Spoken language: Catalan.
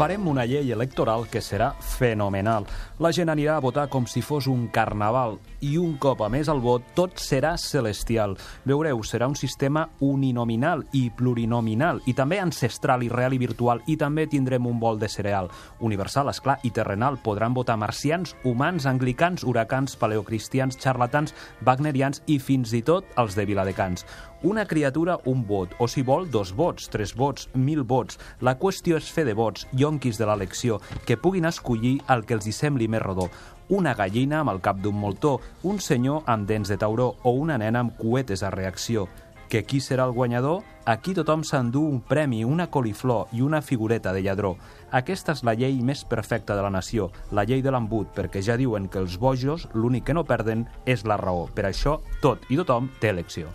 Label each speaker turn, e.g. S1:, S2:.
S1: farem una llei electoral que serà fenomenal. La gent anirà a votar com si fos un carnaval i un cop a més el vot tot serà celestial. Veureu, serà un sistema uninominal i plurinominal i també ancestral i real i virtual i també tindrem un bol de cereal. Universal, esclar, i terrenal. Podran votar marcians, humans, anglicans, huracans, paleocristians, charlatans, wagnerians i fins i tot els de Viladecans. Una criatura, un vot, o si vol, dos vots, tres vots, mil vots. La qüestió és fer de vots, yonquis de l'elecció, que puguin escollir el que els hi sembli més rodó. Una gallina amb el cap d'un moltó, un senyor amb dents de tauró o una nena amb cuetes a reacció. Que qui serà el guanyador? Aquí tothom s'endú un premi, una coliflor i una figureta de lladró. Aquesta és la llei més perfecta de la nació, la llei de l'embut, perquè ja diuen que els bojos l'únic que no perden és la raó. Per això, tot i tothom té elecció.